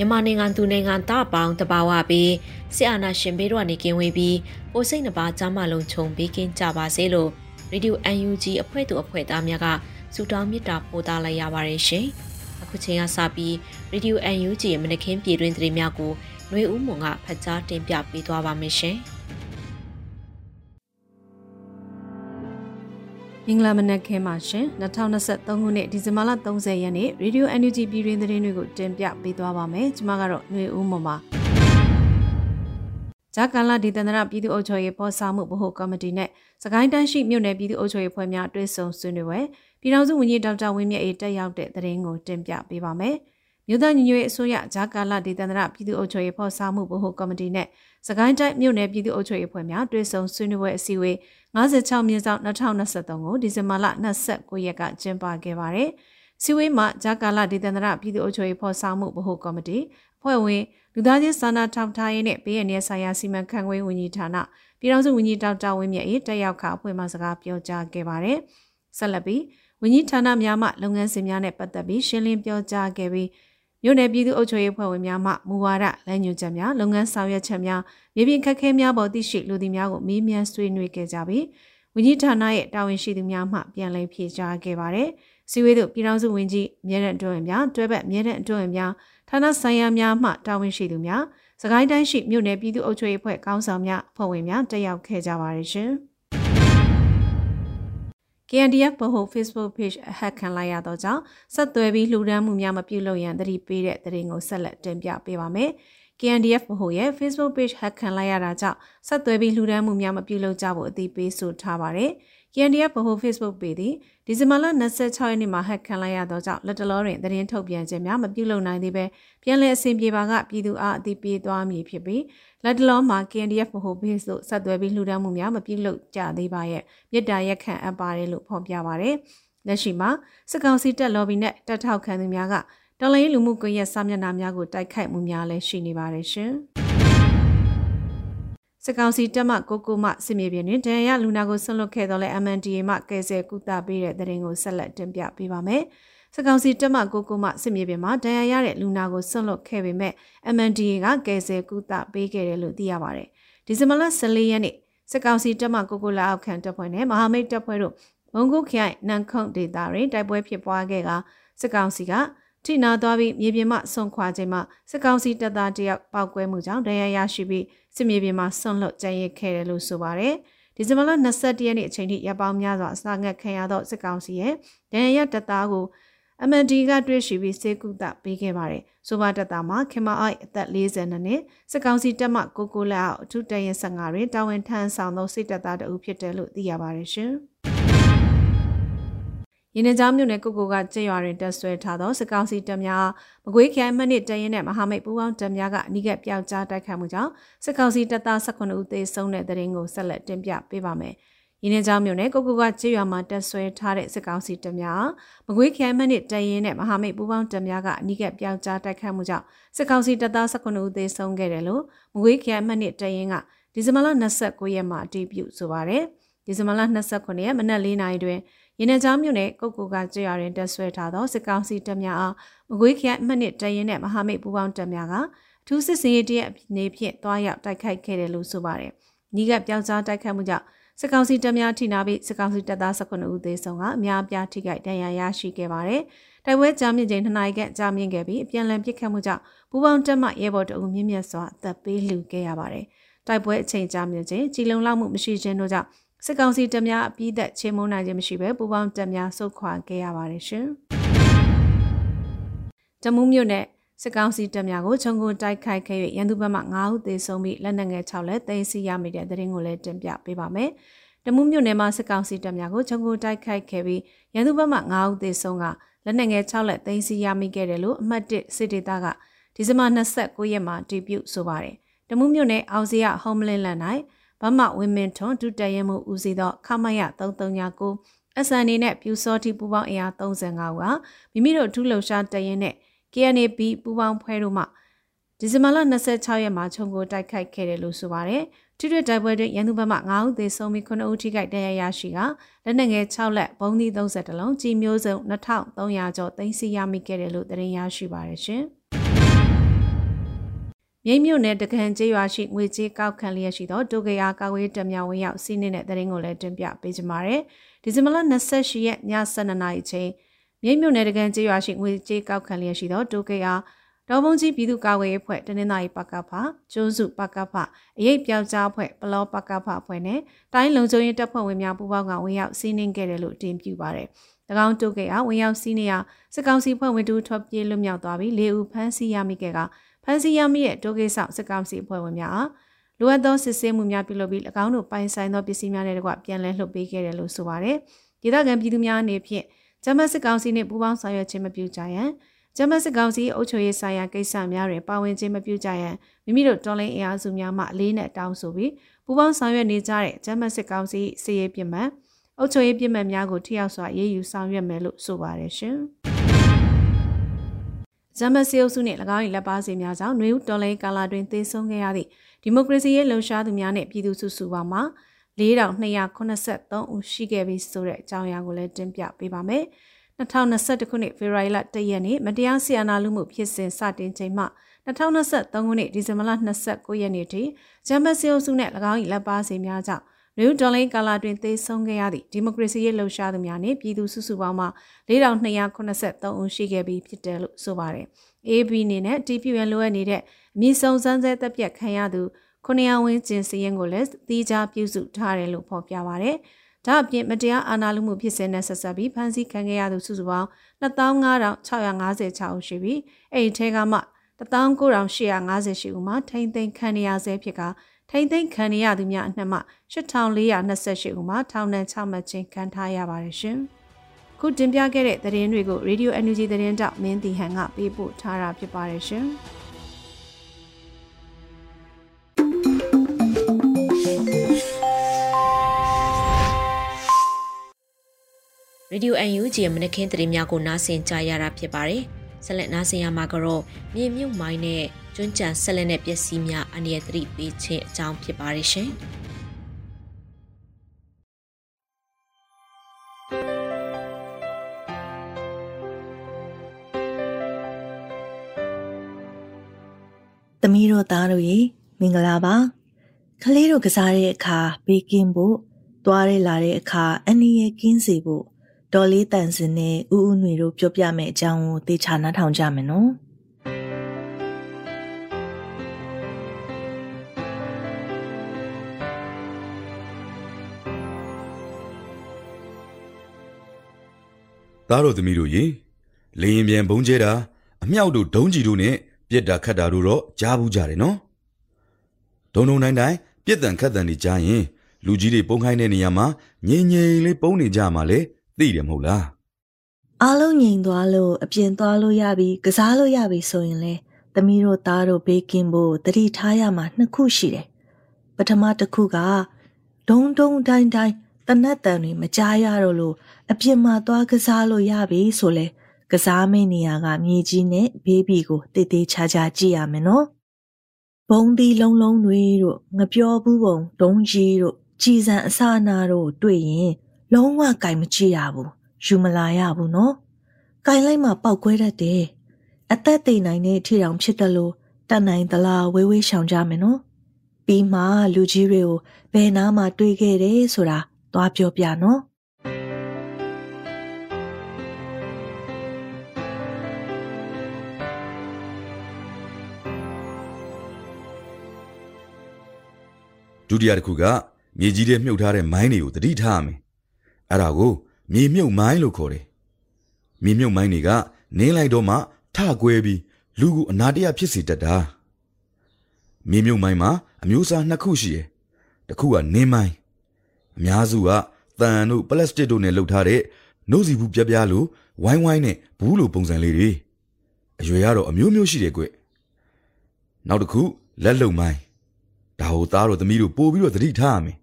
မြန်မာနိုင်ငံသူနိုင်ငံသားပေါင်းတဘာဝပြီးဆရာနာရှင်ဘေးတို့ကနေကင်းဝေးပြီးပိုစိတ်နှပါကြားမလုံးခြုံပေးကင်းကြပါစေလို့ရေဒီယို UNG အဖွဲ့သူအဖွဲ့သားများကဆုတောင်းမေတ္တာပို့သလိုက်ရပါတယ်ရှင်။အခုချိန်ကစပြီးရေဒီယို UNG ရဲ့မနခင်ပြည်တွင်သတင်းများကိုຫນွေဦးမွန်ကဖတ်ကြားတင်ပြပေးသွားပါမယ်ရှင်။ မင်္ဂလာမနက်ခင်းပါရှင်2023ခုနှစ်ဒီဇင်ဘာလ30ရက်နေ့ Radio NUG ပြည်တွင်သတင်းတွေကိုတင်ပြပေးသွားပါမယ်ကျွန်မကတော့ຫນွေဦးမွန်ပါဂျာကန်လာဒီတန္တရပြည်သူ့အုပ်ချုပ်ရေးပေါ်ဆောင်မှုဗဟိုကော်မတီနဲ့စကိုင်းတိုင်းရှိမြို့နယ်ပြည်သူ့အုပ်ချုပ်ရေးဖွဲ့များတွဲဆုံဆွေးနွေးပွဲပြည်ထောင်စုဝန်ကြီးဒေါက်တာဝင်းမြတ်အေးတက်ရောက်တဲ့သတင်းကိုတင်ပြပေးပါမယ် မြို့သားညီညွတ်ရေးအစိုးရဂျာကာလာဒေသန္တရပြည်သူ့အုပ်ချုပ်ရေးဖော်ဆောင်မှုဗဟိုကော်မတီနဲ့စကိုင်းတိုင်းမြို့နယ်ပြည်သူ့အုပ်ချုပ်ရေးဖွဲ့များတွဲဆုံဆွေးနွေးပွဲအစည်းအဝေး56မြင်းဆောင်2023ကိုဒီဇင်ဘာလ29ရက်ကကျင်းပခဲ့ပါတယ်။စီဝေးမှာဂျာကာလာဒေသန္တရပြည်သူ့အုပ်ချုပ်ရေးဖော်ဆောင်မှုဗဟိုကော်မတီအဖွဲ့ဝင်လူသားချင်းစာနာထောက်ထားရေးနဲ့ဘေးရန်ရဲဆိုင်ရာစီမံခန့်ခွဲဝန်ကြီးဌာနပြည်ထောင်စုဝန်ကြီးဒေါက်တာဝင်းမြတ်အေးတက်ရောက်ခအဖွဲ့မှစကားပြောကြားခဲ့ပါတယ်။ဆက်လက်ပြီးဝန်ကြီးဌာနများမှလုပ်ငန်းစဉ်များနဲ့ပတ်သက်ပြီးရှင်းလင်းပြောကြားခဲ့ပြီး မြို့နယ်ပြည်သူ့အုပ်ချုပ်ရေးဖွဲ့ဝင်များမှမူဝါဒလမ်းညွှန်ချက်များလုပ်ငန်းဆောင်ရွက်ချက်များမြေပြင်ခက်ခဲများပေါ်သိရှိလူသည်များကိုမေးမြန်းဆွေးနွေးခဲ့ကြပြီးဝန်ကြီးဌာနရဲ့တာဝန်ရှိသူများမှပြန်လည်ဖြေကြားခဲ့ပါတယ်။စီဝေးတို့ပြည်ထောင်စုဝန်ကြီးအမြဲတမ်းအတွင်းများတွဲဘက်အမြဲတမ်းအတွင်းများဌာနဆိုင်ရာများမှတာဝန်ရှိသူများစကိုင်းတိုင်းရှိမြို့နယ်ပြည်သူ့အုပ်ချုပ်ရေးဖွဲ့ကောင်းဆောင်များဖွဲ့ဝင်များတက်ရောက်ခဲ့ကြပါတယ်ရှင်။ KNDF ဗဟို Facebook page အဟက်ခံလိုက်ရတော့ကြောင့်ဆက်သွယ်ပြီးလှူဒန်းမှုများမပြုလုပ်ရန်တတိပေးတဲ့သတင်းကိုဆက်လက်တင်ပြပေးပါမယ်။ KNDF ဗဟိုရဲ့ Facebook page ဟက်ခံလိုက်ရတာကြောင့်ဆက်သွယ်ပြီးလှူဒန်းမှုများမပြုလုပ်ကြဖို့အသိပေးဆိုထားပါတယ်။ KNDF ဗဟို Facebook page သည်ဒီဇင်ဘာလ26ရက်နေ့မှာဟက်ခံလိုက်ရသောကြောင့်လက်တလောတွင်သတင်းထုတ်ပြန်ခြင်းများမပြုလုပ်နိုင်သေးဘဲပြန်လည်အစီအပြေပါကပြည်သူအားအသိပေးသွားမည်ဖြစ်ပြီးလက်တလောမှာ KNDF ဗဟို base သို့ဆက်သွယ်ပြီးလှူဒါန်းမှုများမပြုလုပ်ကြသေးပါရဲ့မြေတားရက်ခံအပ်ပါတယ်လို့ဖော်ပြပါတယ်။လက်ရှိမှာစစ်ကောင်စီတပ် lobby နဲ့တပ်ထောက်ခံသူများကတော်လိုင်းလူမှုကွန်ရက်စာမျက်နှာများကိုတိုက်ခိုက်မှုများလည်းရှိနေပါတယ်ရှင်။ စကောင်စီတက်မှကိုကိုမှစစ်မြေပြင်တွင်ဒဏ်ရာလူနာကိုဆွန့်လွတ်ခဲ့တော့လဲ MNDA မှကယ်ဆယ်ကုသပေးတဲ့တဲ့ရင်ကိုဆက်လက်တင်ပြပေးပါမယ်။စကောင်စီတက်မှကိုကိုမှစစ်မြေပြင်မှာဒဏ်ရာရတဲ့လူနာကိုဆွန့်လွတ်ခဲ့ပေမဲ့ MNDA ကကယ်ဆယ်ကုသပေးခဲ့တယ်လို့သိရပါတယ်။ဒီဇင်ဘာလ14ရက်နေ့စကောင်စီတက်မှကိုကိုလာအောက်ခံတပ်ဖွဲ့နဲ့မဟာမိတ်တပ်ဖွဲ့တို့မုံကုခိုင်နန်ခုံဒေတာတွင်တိုက်ပွဲဖြစ်ပွားခဲ့ကစကောင်စီက ထိနာသွားပြီးမြေပြင်မှဆွန့်ခွာခြင်းမှစစ်ကောင်စီတပ်သားတယောက်ပောက်ကွဲမှုကြောင့်ဒဏ်ရာရရှိပြီးစစ်မြေပြင်မှာဆွန့်လွတ်ကျန်ရစ်ခဲ့တယ်လို့ဆိုပါတယ်။ဒီဇင်ဘာလ22ရက်နေ့အချိန်ထိရပောင်းများစွာအစာငတ်ခံရသောစစ်ကောင်စီရဲ့ဒဏ်ရာရတပ်သားကို MND ကတွေ့ရှိပြီးစေကုသပေးခဲ့ပါတယ်။ဆိုပါတပ်သားမှာခင်မအိုက်အသက်42နှစ်စစ်ကောင်စီတပ်မှကိုကိုလက်အောက်အထူးတရင်15တွင်တာဝန်ထမ်းဆောင်သောစစ်တပ်သားတအုပ်ဖြစ်တယ်လို့သိရပါတယ်ရှင်။ ရင်းနှကြောင်းမြို့နယ်ကုတ်ကိုကကြေးရွာတွင်တက်ဆွဲထားသောစကောင်းစီတပ်များမကွေးခိုင်မှနစ်တရင်နဲ့မဟာမိတ်ပူးပေါင်းတပ်များကအနိကပျောက်ကြားတိုက်ခိုက်မှုကြောင့်စကောင်းစီတပ်သား18ဦးသေဆုံးတဲ့တဲ့ရင်ကိုဆက်လက်တင်ပြပေးပါမယ်။ရင်းနှကြောင်းမြို့နယ်ကုတ်ကိုကကြေးရွာမှာတက်ဆွဲထားတဲ့စကောင်းစီတပ်များမကွေးခိုင်မှနစ်တရင်နဲ့မဟာမိတ်ပူးပေါင်းတပ်များကအနိကပျောက်ကြားတိုက်ခိုက်မှုကြောင့်စကောင်းစီတပ်သား18ဦးသေဆုံးခဲ့တယ်လို့မကွေးခိုင်မှနစ်တရင်ကဒီဇင်ဘာလ29ရက်မှာအတည်ပြုဆိုပါတယ်။ ဒီဇင်ဘာလ29ရက်မနက်၄နာရီတွင်ရင်းနှချောင်းမြို့နယ်ကုတ်ကူကကြေးရွာတွင်တက်ဆွဲထားသောစစ်ကောင်စီတပ်များအားမကွေးခရိုင်အမှတ်နှစ်တရင်နဲ့မဟာမိတ်ပူးပေါင်းတပ်များကအထူးစစ်စင်ရေးတရက်နေဖြင့်တွားရောက်တိုက်ခိုက်ခဲ့တယ်လို့ဆိုပါတယ်။ညီကပြောက်ကြားတိုက်ခိုက်မှုကြောင့်စစ်ကောင်စီတပ်များထိနာပြီးစစ်ကောင်စီတပ်သား19ဦးသေဆုံးကအများအပြားထိခိုက်ဒဏ်ရာရရှိခဲ့ပါတယ်။တိုက်ပွဲကြာမြင့်ချိန်2နာရီခန့်ကြာမြင့်ခဲ့ပြီးအပြန်အလှန်ပစ်ခတ်မှုကြောင့်ပူပေါင်းတပ်မှရဲဘော်တအုပ်မြင့်မြတ်စွာအသက်ပေးလှူခဲ့ရပါတယ်။တိုက်ပွဲအချိန်ကြာမြင့်ချိန်ကြီးလုံလောက်မှုမရှိခြင်းတို့ကြောင့် စစ်ကောင်စီတပ်များအပြည့်သက်ချေမုန်းနိုင်ခြင်းမရှိဘဲပူပေါင်းတပ်များဆုတ်ခွာခဲ့ရပါတယ်ရှင်။တမူးမြို့နယ်စစ်ကောင်စီတပ်များကိုခြုံငုံတိုက်ခိုက်ခဲ့၍ရန်သူဘက်မှ9ဦးသေဆုံးပြီးလက်နက်ငယ်6လက်သိမ်းဆည်းရမိတဲ့သတင်းကိုလည်းတင်ပြပေးပါမယ်။တမူးမြို့နယ်မှာစစ်ကောင်စီတပ်များကိုခြုံငုံတိုက်ခိုက်ခဲ့ပြီးရန်သူဘက်မှ9ဦးသေဆုံးကလက်နက်ငယ်6လက်သိမ်းဆည်းရမိခဲ့တယ်လို့အမှတ်1စစ်ဒေသကဒီဇင်ဘာ29ရက်မှာတည်ပြုဆိုပါတယ်။တမူးမြို့နယ်အောင်စရ Homeland လန်၌ ဗမဝင်းမင်ထွန်ဒုတရမှုဦးစီးသောခမရ3339အစံနေနဲ့ပြူစောတိပူပေါင်းအင်အား35ဦးဟာမိမိတို့ထူးလှုပ်ရှားတရင်နဲ့ KNB ပူပေါင်းဖွဲ့တို့မှဒီဇင်ဘာလ26ရက်မှာခြုံကိုတိုက်ခိုက်ခဲ့တယ်လို့ဆိုပါတယ်။ထိတွေ့တိုက်ပွဲတွင်ရန်သူဘက်မှ9ဦးသေဆုံးပြီး9ဦးထိခိုက်ဒဏ်ရာရရှိကလက်နက်ငယ်6လက်ဘုံသီး30လုံးကြီးမျိုးစုံ2300ကျော်သိမ်းဆည်းရမိခဲ့တယ်လို့သတင်းရရှိပါတယ်ရှင်။ မြိတ်မြို့နယ်တကန်ကျေးရွာရှိငွေကြေးကောက်ခံလျက်ရှိသောဒုက္ခရာကာဝေးတမြောင်ဝင်ရောက်စီးနေတဲ့သတင်းကိုလည်းတင်ပြပေးကြပါမယ်။ဒီဇင်ဘာလ28ရက်ည7:00နာရီချိန်မြိတ်မြို့နယ်တကန်ကျေးရွာရှိငွေကြေးကောက်ခံလျက်ရှိသောဒုက္ခရာဒေါ်ဘုံကြီးပြည်သူ့ကာကွယ်ရေးဖွဲ့တနင်္သာရီပကဖကျွန်းစုပကဖအရေးပြောက်ကြားဖွဲ့ပလောပကဖဖွဲ့နဲ့တိုင်းလုံခြုံရေးတပ်ဖွဲ့ဝင်များပူးပေါင်းကဝင်ရောက်စီးနင်းခဲ့တယ်လို့တင်ပြပါတယ်။၎ င်းတုတ်ကဲအားဝင်ရောက်စီးနေရာစစ်ကောင်စီဖွဲ့ဝင်တူထွက်ပြေးလွတ်မြောက်သွားပြီး၄ဦးဖမ်းဆီးရမိခဲ့ကဖမ်းဆီးရမိတဲ့တိုးကိစ္စစစ်ကောင်စီအဖွဲ့ဝင်များအားလိုအပ်သောစစ်ဆေးမှုများပြုလုပ်ပြီး၎င်းတို့ပိုင်ဆိုင်သောပစ္စည်းများနဲ့တကွပြန်လည်လှုပ်ပေးခဲ့တယ်လို့ဆိုပါတယ်။ဒေသခံပြည်သူများအနေဖြင့်ဂျမတ်စစ်ကောင်စီနှင့်ပူးပေါင်းဆောင်ရွက်ခြင်းမပြုကြရန်ဂျမတ်စစ်ကောင်စီအုပ်ချုပ်ရေးဆိုင်ရာကိစ္စများတွင်ပါဝင်ခြင်းမပြုကြရန်မိမိတို့တော်လိုင်းအင်အားစုများမှအလေးနဲ့တောင်းဆိုပြီးပူးပေါင်းဆောင်ရွက်နေကြတဲ့ဂျမတ်စစ်ကောင်စီစီရေးပြစ်မှတ် အုပ်ချုပ်ရေးပြစ်မှတ်များကိုထိရောက်စွာရေးယူဆောင်ရွက်မယ်လို့ဆိုပါတယ်ရှင်။ဂျမတ်စီအုပ်စုနှင့်၎င်း၏လက်ပါစီများကြောင့်နှွေဦးတော်လိုင်းကာလာတွင်သေဆုံးခဲ့ရသည့်ဒီမိုကရေစီရေးလှုံ့ဆော်သူများနှင့်ပြည်သူစုစုပေါင်းမှာ4283ဦးရှိခဲ့ပြီဆိုတဲ့အကြောင်းအရာကိုလည်းတင်ပြပေးပါမယ်။2021ခုနှစ်ဖေဖော်ဝါရီလ1ရက်နေ့မတရားဆီယနာလူမှုဖြစ်စဉ်စတင်ချိန်မှ2023ခုနှစ်ဒီဇင်ဘာလ29ရက်နေ့ထိဂျမ်ဘတ်စီအုပ်စုနဲ့၎င်း၏လက်ပါစီများကြောင့် နယူးဒေါ်လိန်ကာလာတွင်သေဆုံးခဲ့ရသည့်ဒီမိုကရေစီရေးလှုပ်ရှားသူများနှင့်ပြည်သူစုစုပေါင်းမှ4283ဦးရှိခဲ့ပြီးဖြစ်တယ်လို့ဆိုပါတယ်။ AB အနေနဲ့ TPN လိုအပ်နေတဲ့အမည်စုံစမ်းဆဲတပ်ပြတ်ခံရသူ900ဝန်းကျင်စည်ရင်ကိုလည်းတီးခြားပြုစုထားတယ်လို့ဖော်ပြပါဗျ။ဒါအပြင်မတရားအာဏာလုမှုဖြစ်စဉ်နဲ့ဆက်ဆက်ပြီးဖမ်းဆီးခံခဲ့ရသူစုစုပေါင်း25656ဦးရှိပြီးအဲ့ဒီထဲကမှ19858ဦးမှာထိမ့်သိမ်းခံရဆဲဖြစ်က ထိမ့်သိမ်းခံရသူများအနှက်မှ8428ဦးမှာထောင်ဒဏ်6မှတ်ချင်းခံထားရပါတယ်ရှင်။ခုတင်ပြခဲ့တဲ့သတင်းတွေကို Radio Energy သတင်းတောက်မင်းတီဟန်ကပေးပို့ထားတာဖြစ်ပါတယ်ရှင်။ Radio UNG ရဲ့မနက်ခင်းသတင်းများကိုနားဆင်ကြရတာဖြစ်ပါတယ်။ ဆက်လက်နားဆင်ရမှာကတော့မြေမြုပ်မိုင်းနဲ့ကျွန်းကြံဆက်လက်တဲ့ပစ္စည်းများအန္တရာယ်သတိပေးခြင်းအကြောင်းဖြစ်ပါတယ်ရှင်။သမီးတို့သားတို့ရေမင်္ဂလာပါကလေးတို့ကစားတဲ့အခါဘေးကင်းဖို့သွားရလာတဲ့အခါအနည်းငယ်ကင်းစေဖို့ ဒေါ်လေးတန်စင်နဲ့ဥဥຫນွေတို့ပြောပြမယ့်အကြောင်းကိုသေချာနားထောင်ကြမယ်နော်သားတော်သမီးတို့ရေလေရင်ပြန်ဘုံကျဲတာအမြောက်တို့ဒုံးကြီးတို့နဲ့ပြက်တာခတ်တာတို့တော့ကြားဘူးကြတယ်နော်ဒုံဒုံတိုင်းတိုင်းပြက်တန်ခတ်တန်တွေကြားရင်လူကြီးတွေပုံခိုင်းတဲ့နေရာမှာငြိမ်ငြိမ်လေးပုံနေကြမှာလေ သိတယ်မဟုတ်လားအားလုံးငြိမ်သွားလို့အပြင်သွားလို့ရပြီကစားလို့ရပြီဆိုရင်လေသမီးတို့သားတို့ဘေးကင်းဖို့တတိထားရမှာနှစ်ခုရှိတယ်ပထမတစ်ခုကဒုံဒုံတိုင်းတိုင်းတနတ်တန်တွေမကြားရတော့လို့အပြင်မှာသွားကစားလို့ရပြီဆိုလေကစားမင်းနေရာကမြေကြီးနဲ့ဘေးဘီကိုတေးသေးချာချာကြည့်ရမယ်နော်ဘုံဒီလုံးလုံးတွေတို့ငပြောဘူးပုံဒုံကြီးတို့ကြည်စံအစနာတို့တွေ့ရင် လုံးဝကင်မကြည့်ရဘူးယူမလာရဘူးနော်ကင်လိုက်မှပောက်ကွဲတတ်တယ်အသက်သိနိုင်တဲ့အထီတောင်ဖြစ်တယ်လို့တတ်နိုင်သလားဝေးဝေးရှောင်ကြမယ်နော်ပြီးမှလူကြီးတွေကိုဘယ်နားမှာတွေ့ခဲ့တယ်ဆိုတာသွားပြောပြနော်ဒုတိယတစ်ခုကမြေကြီးထဲမြုပ်ထားတဲ့မိုင်းတွေကိုသတိထားရမယ် အဲ့ဒါကိုမြေမြုပ်မိုင်းလို့ခေါ်တယ်မြေမြုပ်မိုင်းတွေကနင်းလိုက်တော့မှထကွဲပြီးလူကိုအနာတရဖြစ်စေတတ်တာမြေမြုပ်မိုင်းမှာအမျိုးအစားနှစ်ခုရှိတယ်တစ်ခုကနင်းမိုင်းအများစုကတန်တို့ပလတ်စတစ်တို့နဲ့လုပ်ထားတဲ့နှုတ်စီဘူးပြပြလို့ဝိုင်းဝိုင်းနဲ့ဘူးလိုပုံစံလေးတွေအရွယ်ကတော့အမျိုးမျိုးရှိတယ်ကွနောက်တစ်ခုလက်လုံမိုင်းဒါဟိုသားတို့သမီးတို့ပို့ပြီးတော့သတိထားရမယ်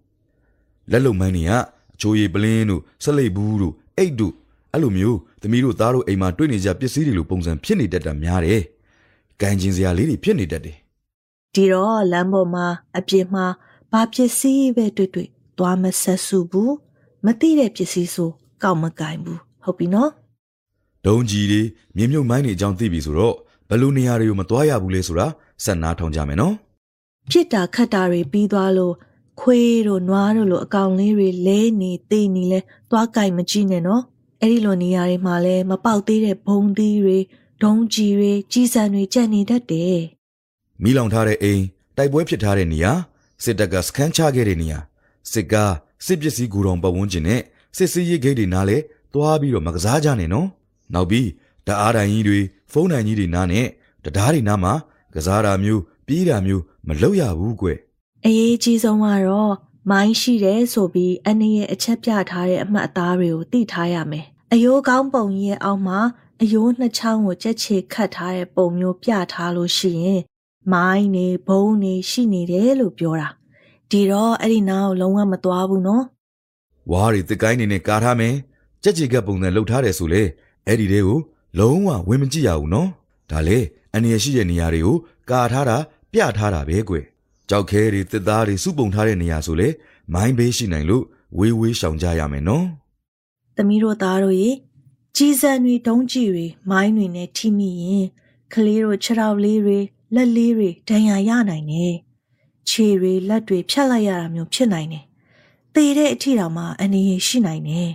လက်လုံမိုင်းတွေက အချိုးရည်ပလင်းတို့ဆက်လိပ်ဘူးတို့အိတ်တို့အဲ့လိုမျိုးသမီးတို့သားတို့အိမ်မှာတွေ့နေကြပစ္စည်းတွေလိုပုံစံဖြစ်နေတတ်တာများတယ်။ကန်ကျင်စရာလေးတွေဖြစ်နေတတ်တယ်ဒီတော့လမ်းပေါ်မှာအပြစ်မှာဘာပစ္စည်းပဲတွေ့တွေ့သွားမဆက်စုဘူးမသိတဲ့ပစ္စည်းဆိုကောက်မကင်ဘူးဟုတ်ပြီနော်။ဒုံကြီးတွေမြေမြုပ်မိုင်းတွေအကြောင်းသိပြီဆိုတော့ဘယ်လိုနေရာတွေကိုမသွားရဘူးလဲဆိုတာဆက်နားထောင်ကြမယ်နော်ဖြစ်တာခတ်တာတွေပြီးသွားလို့ ခွေးတို့နွားတို့လိုအကောင်လေးတွေလဲနေသိနေလဲသွားကြိုက်မကြည့်နဲ့နော်အဲ့ဒီလိုနေရာတွေမှာလဲမပေါက်သေးတဲ့ဘုံသီးတွေဒုံကြီးတွေကြီးစံတွေကြံ့နေတတ်တယ်။မိလောင်ထားတဲ့အိမ်တိုက်ပွဲဖြစ်ထားတဲ့နေရာစစ်တပ်ကစခန်းချခဲ့တဲ့နေရာစစ်ကားစစ်ပစ္စည်းဂူတော်ပတ်ဝန်းကျင်နဲ့စစ်စည်းရေးဂိတ်တွေနားလဲသွားပြီးတော့မကစားကြနဲ့နော်။နောက်ပြီးတအားတိုင်ကြီးတွေဖုန်းတိုင်ကြီးတွေနားနဲ့တရားတွေနားမှာကစားတာမျိုးပြေးတာမျိုးမလုပ်ရဘူးကွ။ အရေးကြီးဆုံးကတော့မိုင်းရှိတယ်ဆိုပြီးအနေရဲ့အချက်ပြထားတဲ့အမှတ်အသားတွေကိုသိထားရမယ်။အယိုးကောင်းပုံကြီးရဲ့အောက်မှာအယိုးနှစ်ချောင်းကိုကြက်ချေခတ်ထားတဲ့ပုံမျိုးပြထားလို့ရှိရင်မိုင်းနေဘုံနေရှိနေတယ်လို့ပြောတာ။ဒီတော့အဲ့ဒီနားကိုလုံးဝမသွားဘူးနော်ဝါးတွေတစ်ကိုင်းနေနဲ့ကာထားမယ်ကြက်ကြီကပ်ပုံစံလှုပ်ထားတယ်ဆိုလေအဲ့ဒီတွေကိုလုံးဝဝင်မကြည့်ရဘူးနော်ဒါလေအနေရရှိတဲ့နေရာတွေကိုကာထားတာပြထားတာပဲကွ ကြောက်ခဲတွေတစ်သားတွေစုပုံထားတဲ့နေရာဆိုလေမိုင်းဘေးရှိနိုင်လို့ဝေးဝေးရှောင်ကြရမယ်နော်။သမီးတို့သားတို့ရေကြီးစံတွေတုံးကြီးတွေမိုင်းတွေနဲ့ထိမိရင်ကလေးတို့ခြေထောက်လေးတွေလက်လေးတွေဒဏ်ရာရနိုင်တယ်။ခြေတွေလက်တွေဖြတ်လိုက်ရတာမျိုးဖြစ်နိုင်တယ်။သေတဲ့အထိတောင်မှအနေရရှိနိုင်တယ်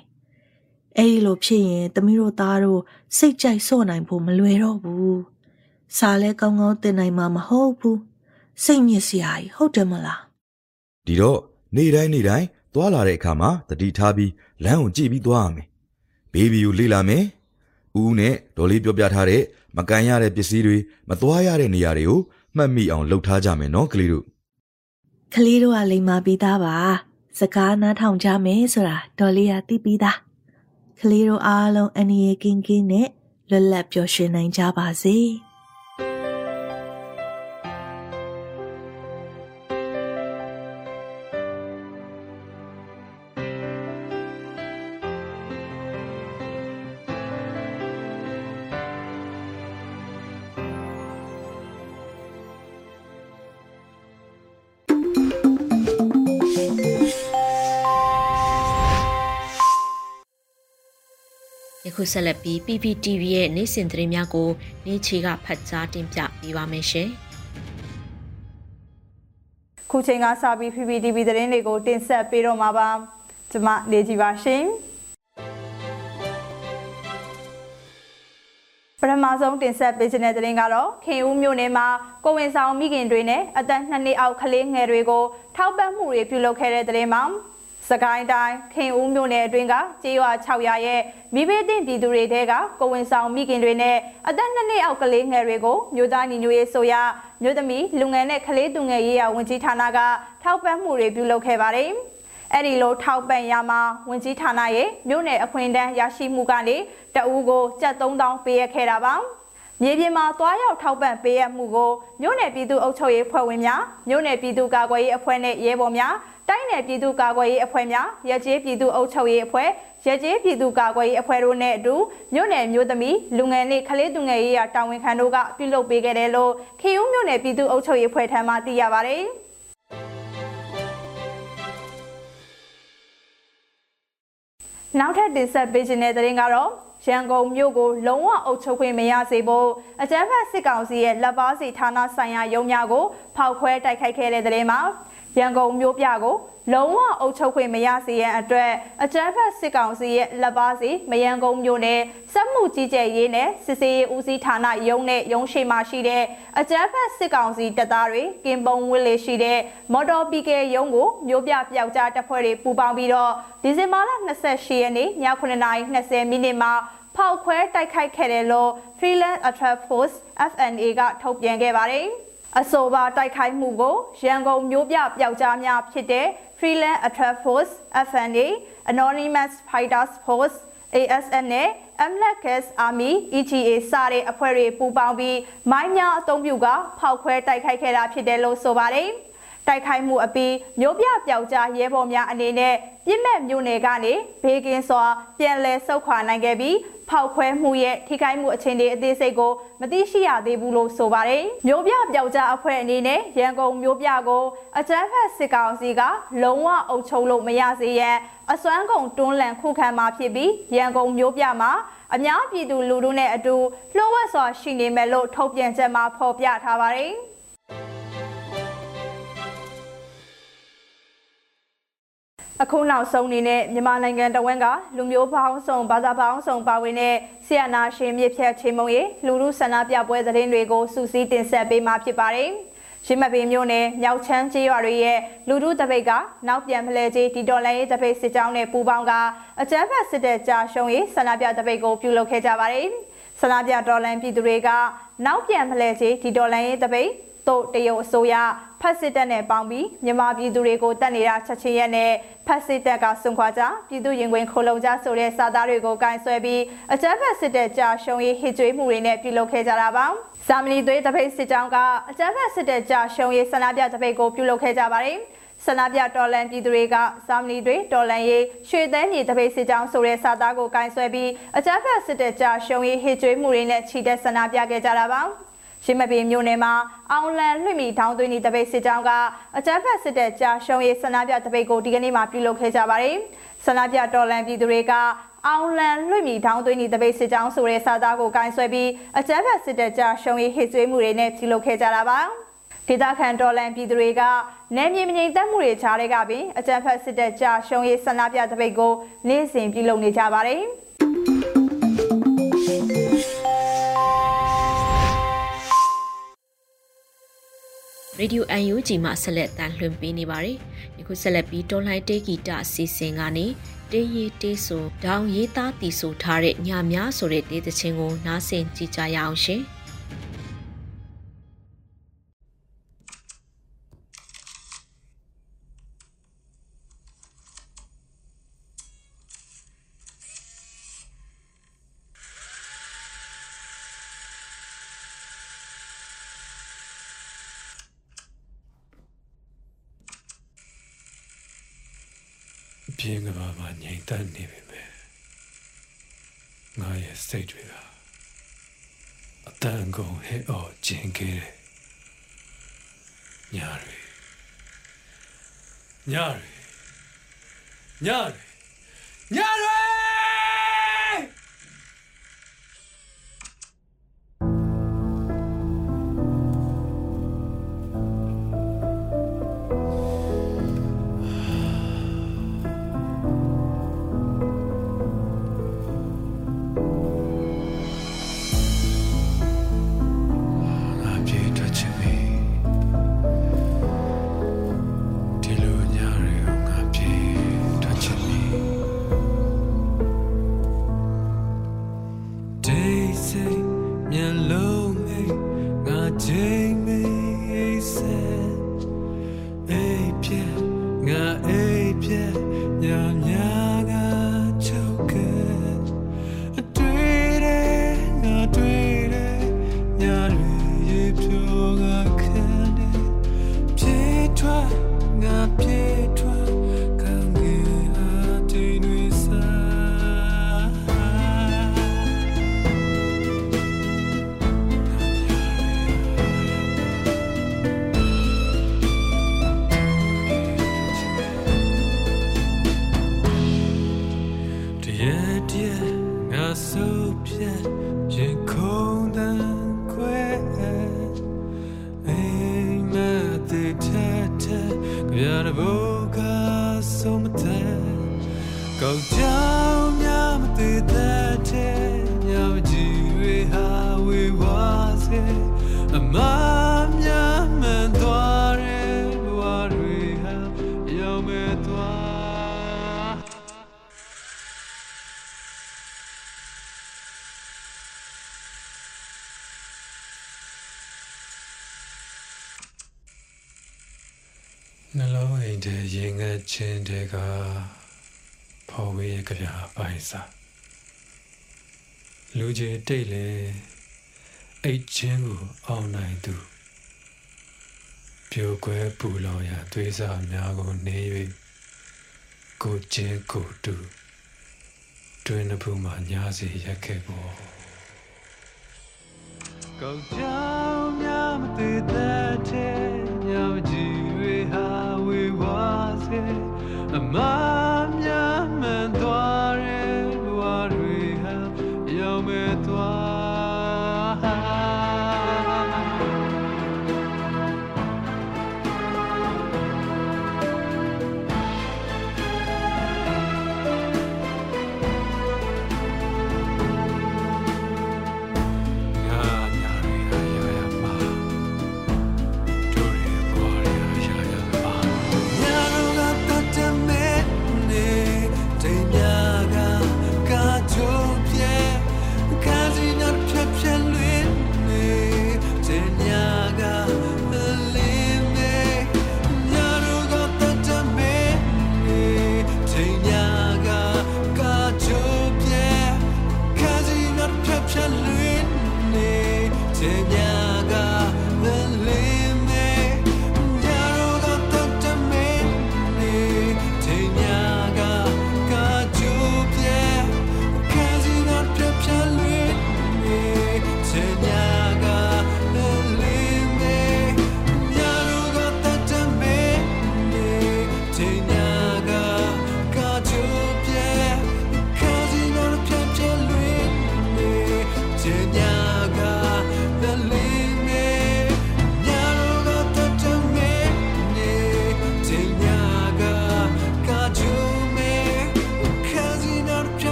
။အဲဒီလိုဖြစ်ရင်သမီးတို့သားတို့စိတ်ကြိုက်ဆော့နိုင်ဖို့မလွယ်တော့ဘူး။စားလဲကောင်းကောင်းတင်နိုင်မှာမဟုတ်ဘူး။ စိတ်ညစ်စရာကြီးဟုတ်တယ်မလားဒီတော့နေ့တိုင်းနေ့တိုင်းသွားလာတဲ့အခါမှာတတိထားပြီးလမ်းကိုကြည့်ပြီးသွားရမယ်ဘေဘီကိုလေ့လာမယ်ဦးဦးနဲ့ဒေါ်လေးပြောပြထားတဲ့မကန်ရတဲ့ပစ္စည်းတွေမသွားရတဲ့နေရာတွေကိုမှတ်မိအောင်လှုပ်ထားကြမယ်နော်ကလေးတို့။ကလေးတို့ကလိမ္မာပြီးသားပါ။စကားနားထောင်ကြမယ်ဆိုတာဒေါ်လေးကသိပြီးသား။ကလေးတို့အားလုံးအနေရကင်းကင်းနဲ့လွတ်လပ်ပျော်ရွှင်နိုင်ကြပါစေ။ ခုဆက်လက်ပြီး PPTV ရဲ့နေ့စဉ်သတင်းများကိုနေချေကဖတ်ကြားတင်ပြပေးပါမယ်ရှင်ခုချိန်ကစပြီး PPTV သတင်းတွေကိုတင်ဆက်ပေးတော့မှာပါကျွန်မနေကြည်ပါရှင်ပထမဆုံးတင်ဆက်ပေးခြင်းတဲ့သတင်းကတော့ခင်ဦးမြို့နယ်မှာကိုဝင်ဆောင်မိခင်တွေနဲ့အသက်2နှစ်အောက်ကလေးငယ်တွေကိုထောက်ပံ့မှုတွေပြုလုပ်ခဲ့တဲ့သတင်းမှာ စကိုင်းတိုင်းခင်ဦးမြို့နယ်အတွင်းကကျေးရွာ6ရွာရဲ့မိဘတင်ပြည်သူတွေတဲကကိုဝင်ဆောင်မိခင်တွေနဲ့အသက်2နှစ်အောက်ကလေးငယ်တွေကိုမြို့သားညီညွတ်ရေးဆိုရမြို့သမီးလူငယ်နဲ့ကလေးသူငယ်ရေးရာဝန်ကြီးဌာနကထောက်ပံ့မှုတွေပြုလုပ်ခဲ့ပါတယ်။အဲ့ဒီလိုထောက်ပံ့ရမှာဝန်ကြီးဌာနရဲ့မြို့နယ်အခွင့်အတန်းရရှိမှုကနေတအူးကိုကျပ်3000ပေးရခဲ့တာပါ။မြေပြင်မှာသွားရောက်ထောက်ပံ့ပေးရမှုကိုမြို့နယ်ပြည်သူ့အုပ်ချုပ်ရေးဖွဲ့ဝင်များမြို့နယ်ပြည်သူ့ကာကွယ်ရေးအဖွဲ့နဲ့ရဲဘော်များ တိုင်းနယ်ပြည်သူ့ကာကွယ်ရေးအဖွဲ့များရကြေးပြည်သူ့အုပ်ချုပ်ရေးအဖွဲ့ရကြေးပြည်သူ့ကာကွယ်ရေးအဖွဲ့တို့နဲ့အတူမြို့နယ်မျိုးသမီးလူငယ်နဲ့ကလေးသူငယ်ရေးရာတာဝန်ခံတို့ကပြုလုပ်ပေးခဲ့တယ်လို့ခေဦးမြို့နယ်ပြည်သူ့အုပ်ချုပ်ရေးအဖွဲ့ထံမှသိရပါတယ်။နောက်ထပ်တင်ဆက်ပေးခြင်းတဲ့သတင်းကတော့ရန်ကုန်မြို့ကိုလုံးဝအုပ်ချုပ်ခွင့်မရစေဖို့အကြမ်းဖက်စစ်ကောင်စီရဲ့လက်ပါစီဌာနဆိုင်ရာရုံးများကိုဖောက်ခွဲတိုက်ခိုက်ခဲ့တဲ့တဲ့မှာ ရန်ကုန်မြို့ပြကိုလုံးဝအုပ်ချုပ်ခွင့်မရစေရန်အတွက်အကြမ်းဖက်စစ်ကောင်စီရဲ့လက်ပါစီမယန်ကုန်မြို့နယ်စက်မှုကြီးကြပ်ရေးနဲ့စစ်စေးရေးဦးစီးဌာနရုံးနဲ့ရုံးရှိမှရှိတဲ့အကြမ်းဖက်စစ်ကောင်စီတပ်သားတွေကင်ပုံဝစ်လေရှိတဲ့မော်တော်ပီကယ်ရုံးကိုမြို့ပြပျောက်ကြားတပ်ဖွဲ့တွေပူးပေါင်းပြီးတော့ဒီဇင်ဘာလ28ရက်နေ့ည9:20မိနစ်မှာဖောက်ခွဲတိုက်ခိုက်ခဲ့တယ်လို့ Freelance Attack Force FNA ကထုတ်ပြန်ခဲ့ပါတယ်။ အဆိုပါတိုက်ခိုက်မှုကိုရန်ကုန်မြို့ပြပျောက်ကြားများဖြစ်တဲ့ Freelance Attack Force FNA Anonymous Fighters Force ASN နဲ့ MLKS Army ETA စတဲ့အဖွဲ့တွေပူးပေါင်းပြီးမိုင်းများအုံပြုကဖောက်ခွဲတိုက်ခိုက်ခဲ့တာဖြစ်တယ်လို့ဆိုပါတယ်။တိုက်ခိုက်မှုအပြီးမြို့ပြပျောက်ကြားရဲဘော်များအနေနဲ့ပြစ်မဲ့မြို့နယ်ကနေဘေးကင်းစွာပြန်လည်ဆုတ်ခွာနိုင်ခဲ့ပြီး ဖောက်ခွဲမှုရဲ့ထိခိုက်မှုအခြေအနေအသေးစိတ်ကိုမသိရှိရသေးဘူးလို့ဆိုပါတယ်။မြို့ပြပျောက်ကြားအဖွဲ့အနေနဲ့ရန်ကုန်မြို့ပြကိုအကြမ်းဖက်စစ်ကောင်စီကလုံးဝအုပ်ချုပ်လို့မရစေရန်အစွမ်းကုန်တွန်းလှန်ခုခံမှာဖြစ်ပြီးရန်ကုန်မြို့ပြမှာအများပြည်သူလူထုနဲ့အတူလှုပ်ဝက်စွာရှိနေမယ်လို့ထုတ်ပြန်ချက်မှာဖော်ပြထားပါတယ်။ အခုနောက်ဆုံးအနေနဲ့မြန်မာနိုင်ငံတဝန်းကလူမျိုးပေါင်းစုံဘာသာပေါင်းစုံပါဝင်တဲ့ဆီယနာရှင်မြစ်ဖြတ်ချေမုံရီလူလူဆန္ဒပြပွဲသတင်းတွေကိုစူးစီးတင်ဆက်ပေးမှာဖြစ်ပါတယ်။ရင်းမပင်မြို့နယ်မြောက်ချမ်းကျေးရွာတွေရဲ့လူထုတပိတ်ကနောက်ပြန်ဖလဲကြီးတီတော်လိုင်းရေးတပိတ်စစ်ကြောင်းနဲ့ပူးပေါင်းကအကြမ်းဖက်စစ်တပ်ကြာရှုံးရေးဆန္ဒပြတပိတ်ကိုပြုလုပ်ခဲ့ကြပါတယ်။ဆန္ဒပြတော်လှန်ပြည်သူတွေကနောက်ပြန်ဖလဲကြီးတီတော်လိုင်းရေးတပိတ် တို့တရုတ်အစိုးရဖက်စစ်တပ်နဲ့ပေါင်းပြီးမြန်မာပြည်သူတွေကိုတတ်နေတာချက်ချင်းရက်နဲ့ဖက်စစ်တပ်ကစွန့်ခွာကြပြည်သူရင်ခွင်ခိုလုံကြဆိုတဲ့စာသားတွေကိုကင်ဆွဲပြီးအကြမ်းဖက်စစ်တပ်ကြာရှုံးရေးဟစ်ကြွေးမှုတွေနဲ့ပြုလုပ်ခဲ့ကြတာပါ။ဇာမနီသွေးတပိတ်စစ်ကြောင်းကအကြမ်းဖက်စစ်တပ်ကြာရှုံးရေးဆန္ဒပြတပိတ်ကိုပြုလုပ်ခဲ့ကြပါတယ်။ဆန္ဒပြတော်လန်ပြည်သူတွေကဇာမနီတွေတော်လန်ရေးရွှေသန်းမြေတပိတ်စစ်ကြောင်းဆိုတဲ့စာသားကိုကင်ဆွဲပြီးအကြမ်းဖက်စစ်တပ်ကြာရှုံးရေးဟစ်ကြွေးမှုတွေနဲ့ချီတက်ဆန္ဒပြခဲ့ကြတာပါ။ ရင်းမပင်မြို့နယ်မှာအောင်လန်လွှင့်မီထောင်းသွင်းသည့်တပိတ်စစ်ကြောင်းကအကြမ်းဖက်စစ်တပ်ကြာရှုံးရေးဆန္ဒပြတပိတ်ကိုဒီကနေ့မှပြုလုပ်ခဲ့ကြပါတယ်။ဆန္ဒပြတော်လန်ပြည်သူတွေကအောင်လန်လွှင့်မီထောင်းသွင်းသည့်တပိတ်စစ်ကြောင်းဆိုတဲ့စာသားကိုကင်ဆွဲပြီးအကြမ်းဖက်စစ်တပ်ကြာရှုံးရေးဟစ်သွေးမှုတွေနဲ့ပြုလုပ်ခဲ့ကြတာပါ။ဒေသခံတော်လန်ပြည်သူတွေကနယ်မြေမငြိမ်သက်မှုတွေကြားတွေကပင်အကြမ်းဖက်စစ်တပ်ကြာရှုံးရေးဆန္ဒပြတပိတ်ကိုနေ့စဉ်ပြုလုပ်နေကြပါတယ်။ ရေဒီယို UNG မှာဆက်လက်တန်လှွင့်ပေးနေပါတယ်။ယခုဆက်လက်ပြီးတော်လှန်တေးဂီတအစီအစဉ်ကနေတေးရီတေးဆိုဒေါင်ရေးသားတီဆိုထားတဲ့ညများဆိုတဲ့တေးသချင်းကိုနားဆင်ကြည့်ကြရအောင်ရှင်။ ပြင်းကဘာမှာငြိမ်သက်နေပြီပဲငါရဲ့စိတ်တွေကအတန်ကုန်ဟဲ့အော်ကျင်ခဲ့တယ်ညာတွေညာတွေညာတွေညာ Yeah, dear, not so bad. ခြင်းတွေကဖော်ဝေးကြပြပိုင်းစာလူကြီးတိတ်လေအိတ်ချင်းကိုအောင်နိုင်သူပြိုကွဲပူလောင်ရာသွေးစာများကိုနေ၍ကိုချင်းကိုတူတွင်တစ်ဖူမှညာစီရက်ခဲ့ပေါ်ကောက်ကြောင်များမသေးတဲ့တဲ့ညမကြည့်ရဟာဝေဝါစေ အမ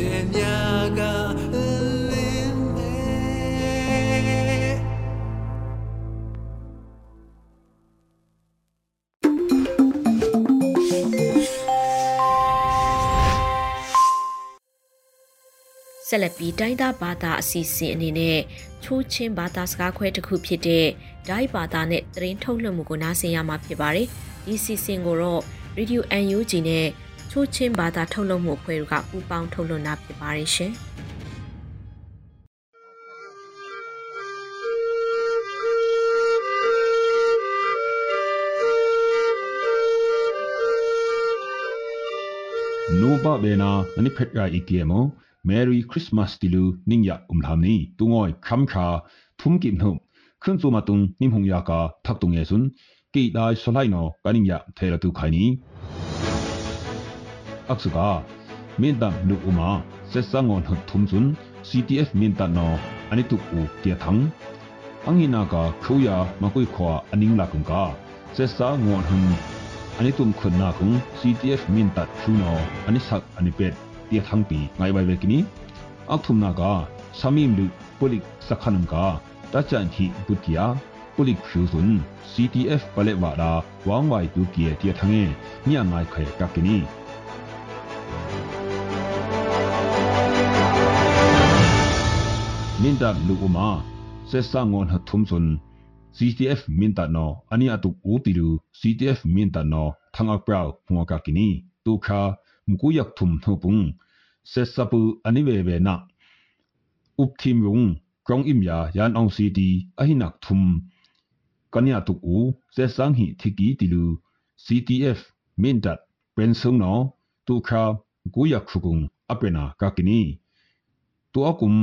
Tenyaga Lime ဆက်လက်ပြီးတိုင်းသားဘာသာအစီအစဉ်အနေနဲ့ချိုးချင်းဘာသာစကားခွဲတစ်ခုဖြစ်တဲ့ဒိုင်းဘာသာနဲ့သတင်းထုတ်လွှင့်မှုကိုနားဆင်ရမှာဖြစ်ပါတယ်။ဒီစီစဉ်ကိုတော့ Radio UNG နဲ့ ချိုးချင်းဘာသာထုတ်လုပ်မှုအဖွဲ့တို့ကပူးပေါင်းထုတ်လွှင့်တာဖြစ်ပါတယ်ရှင်။နိုဘဘေနာအနိဖက်ရာအီတီမောမေရီခရစ်မတ်တီလူနင်းယအုံလမ်နီတုငိုခမ်ခါဖုံကိမဟုခွန်းစုမတုံနိမဟုံယာကာထက်တုံယေဆွန်းကိဒိုင်ဆလိုက်နောကနင်းယထေရတုခိုင်နီ 악수가 민다 누구마 세상은 툼순 CTF 민다노 아니투고 디아탕 anginaga khuya makui khwa aning la kung ka se sa ngon hum ani tum khun na kung ctf min ta thu no ani sak ani pet ti thang pi ngai bai kini ak thum na ga samim lu pulik sakhanum ka ta chan thi butia pulik khu sun ctf pale wa da wang wai tu ki ti thang e nya ngai khae ka kini min tat lu uma se sangon ha thum sun CTF minta no ani atuk utiru CTF minta no thanga prau hunga ka kini tu kha mkuyak thum thupung se sapu ani ve ve na up thim rung krong im ya yan ong cd ahinak thum kanya tuk u se sang hi thiki tilu CTF minta pensung no tu kha mkuyak khukung apena ka kini tu akum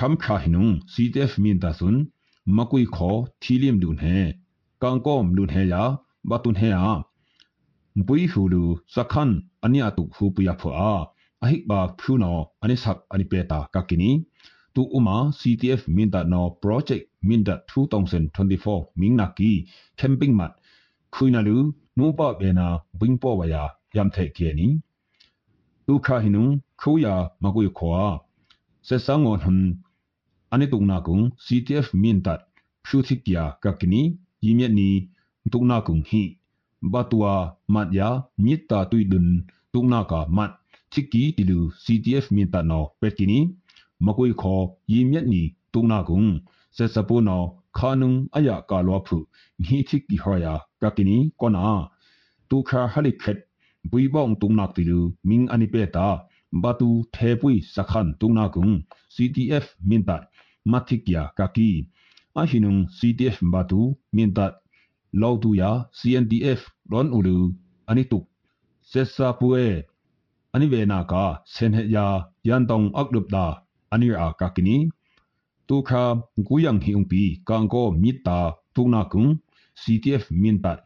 คำขาหินุงซีเดฟมีนตาสุนมกุยขอทีเลียมดุนเฮกังก้อมดุนเฮยาบาตุนเฮยามปุยฮูลูสักขันอันนี้อาตุกฮูปุยาพัวอหิกบากพูนออันนี้สักอันนี้เปตากากินีตูอุมา CTF มินดานอโปรเจกต์มินดา2024มิงนากีแคมปิ้งมัดคุยนาลูนูปะเบนาบิงปอวายายามเทเกนีตูคาหินุคูยามกุยขวาเซซังอนหัน ane tungna kung CTF mintat pshuthikya kakni yimya ni tungna kung hi batwa matya mitta tuidun tungna ka mat chiki tilu CTF mintat no petkini makoi kho yimya ni tungna kung sesapo no khanung aya ka lo phu hi chiki hoya kakini kona tukha halikhet buibong tungna tilu ming ani peta batu thepui sakhan tungna kung CTF mintat matikya kaki ahinung CTF batu mintat lautu ya CNDF ron ulu anituk sesa pue anivena ka senhe ya yantong aklup da anira kakini tukha guyang hiungpi kangko mitta tunakung CTF mintat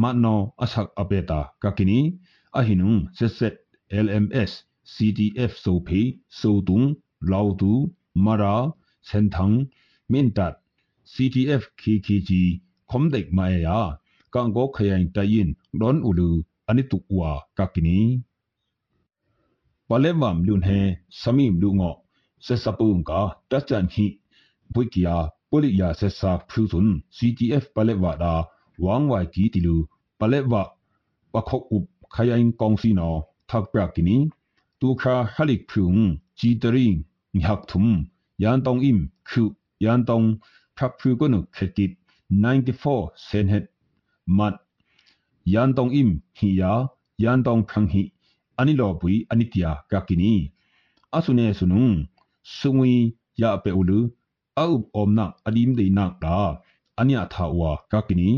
matno asak apeta kakini ahinung seset LMS CTF sopi sotung lautu mara Sentang, Mintat, CTF KKG, Komdek Maya, Kanggo Khayang Tayin, Don Ulu, Anitukwa, Kakini. Palewam Lunhe, Samim Lungo, Sesapunga, Tachan Hi, Buikia, Poliya Sesa Prusun, CTF Palewada, Wang Wai Ki Tilu, Palewa, Wakok Up, Khayang Kongsino, Thakbrakini, Tukha Halik Prung, Chitari, Nhakthum, yan tong im khu yan tong phaphu ko nu khekit 94 senhet mat yan tong im hi ya yan tong khang hi ani lo bui ani tia ka kini asune sunung sungwi ya pe ulu au om na adim de na da anya tha wa ka kini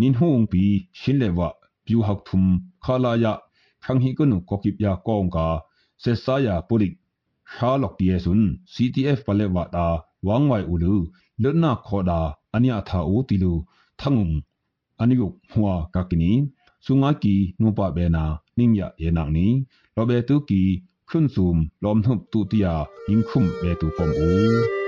nin hung pi shin le wa byu hak thum khala ya khang hi ko nu ko kip ya kong ka se sa ya pulik sha lok tie sun ctf pale wa da wang wai ulu le na khoda အနိယသာအိုတီလူထငုံအနိယဟွာကကနီဆုငါကီနုပဘေနာနင်းယယေနနီလောဘေတုကီခွန်းစုံလောမ်ထုပ်တူတီယာယင်ခုမ်ဘေတုပုံအို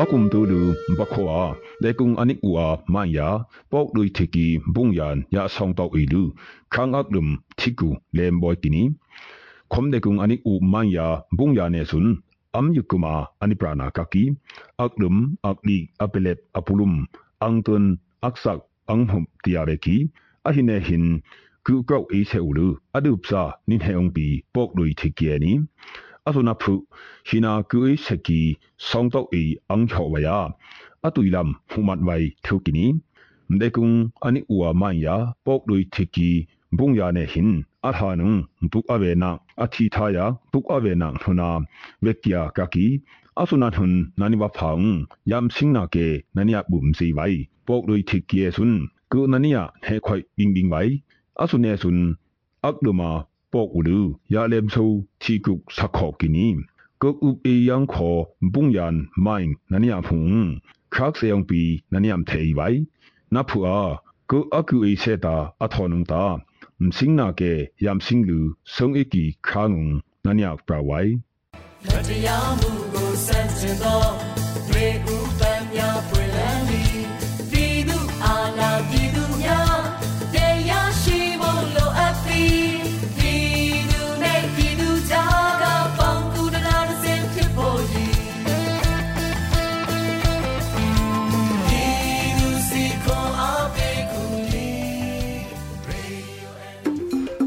အကုမ်တူလူဘခွာဒေကုံအနိကူအာမန်ယာပေါက်လူတိကီဘုံယန်ယာဆောင်တောက်အီလူခန်းအကလုံတိကူလေမ်ဘွိုက်ကီနီခொမ်ဒေကုံအနိကူမန်ယာဘုံယာနေဆွန်းအမ်ယုကမာအနိပရာနာကကီအကလုံအကလီအပလက်အပူလုံအန်တွန်အက္ဆတ်အန်ဟုမ်တီယာရေကီအဟိနေဟင်ကူကောက်အေးဆေဦးလူအဒုပစာနိနေုံပီပေါက်လူတိကီနီ ตุนับผู้ฮินากุเอสกีสองตัวอีอังเขวยาอตุยลำหุมัดไว้ทุกินีเด็กุงอันนี้อัวมันยาปกดุยทิกีบุงยาเนหินอาทานุงตุกอเวนังอาทิทายาตุกอเวนังทุนาเวกยากากีอาสุนันหุนนันิวพังยามสิงนาเกนันยาบุมสีไว้ปกดุยทิกีสุนกูนันยาเฮคอยบิงบิงไว้อาสุเนสุนอักดุมา နာကေနနိယဘုံစီဝိုင်ပေါကလူထိကီယေဆွန်းကုနနိယဟေခွိုင်ဘင်းဘင်းဝိုင်အဆုနေဆွန်းအကဒမာပေါကလူယာလမ်ဆူချီကုစခောကီနီကုတ်ဥပီယံခောဘုံယန်မိုင်နနိယဖုံခါက်စေယံပီနနိယမ်ထေဝိုင်နဖူအာကုအကူအေစေတာအထောနုံတာမစင်းနာကေယမ်စင်းလူဆုံအကီခါငုံနညာပရဝိုင်မတရားမှုကိုစန့်ကျင်